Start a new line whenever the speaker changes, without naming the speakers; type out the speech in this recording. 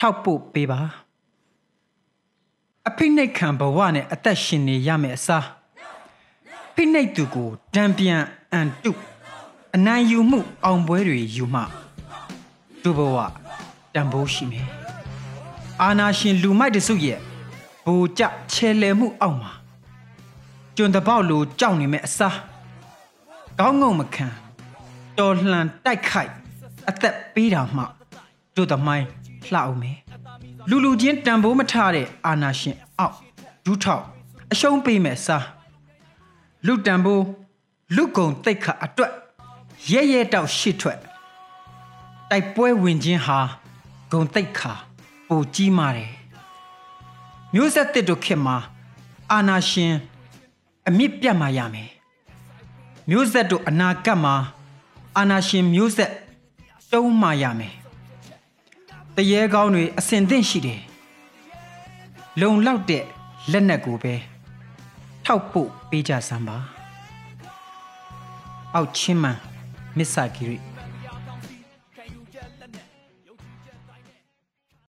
ထောက်ပို့ပေးပါအဖိနှိတ်ခံဘဝနဲ့အသက်ရှင်နေရမယ်အစားဖိနှိတ်သူကိုတံပြန်အန်တုအနိုင်ယူမှုအောင်ပွဲတွေယူမှသူဘဝတန်ဖိုးရှိမယ်အာနာရှင်လူမိုက်တစုရဲ့ဘူကြချဲလဲမှုအောက်မှာကျွန်းတပေါက်လိုကြောက်နေမဲ့အစားကောင်းငုံမခံတော်လှန်တိုက်ခိုက်အသက်ပေးတာမှတို့သမိုင်း လှအောင်မယ်လူလူချင်းတန်ဖိုးမထတဲ့အာနာရှင်အောက်ဒူးထောက်အရှုံးပေးမဲ့အစားလူတန်ဖိုးလူကုံတိတ်ခတ်အတွက်ရဲရဲတောက်ရှစ်ထွက်တိုက်ပွဲဝင်ခြင်းဟာဂုံတိတ်ခါပိုကြီးမာတယ်မျိုးဆက်တစ်တို့ခေတ်မှာအာနာရှင်အမြင့်ပြတ်มาရမယ်မျိုးဆက်တို့အနာဂတ်မှာအာနာရှင်မျိုးဆက်တုံးมาရမယ် တရေကောင်းတွေအစင်သင့်ရှိတယ်လုံလောက်တဲ့လက်နက်ကိုပဲထောက်ဖို့ပေးကြစမ်းပါအောက်ချင်းမှန်မစ္ဆာဂီရီ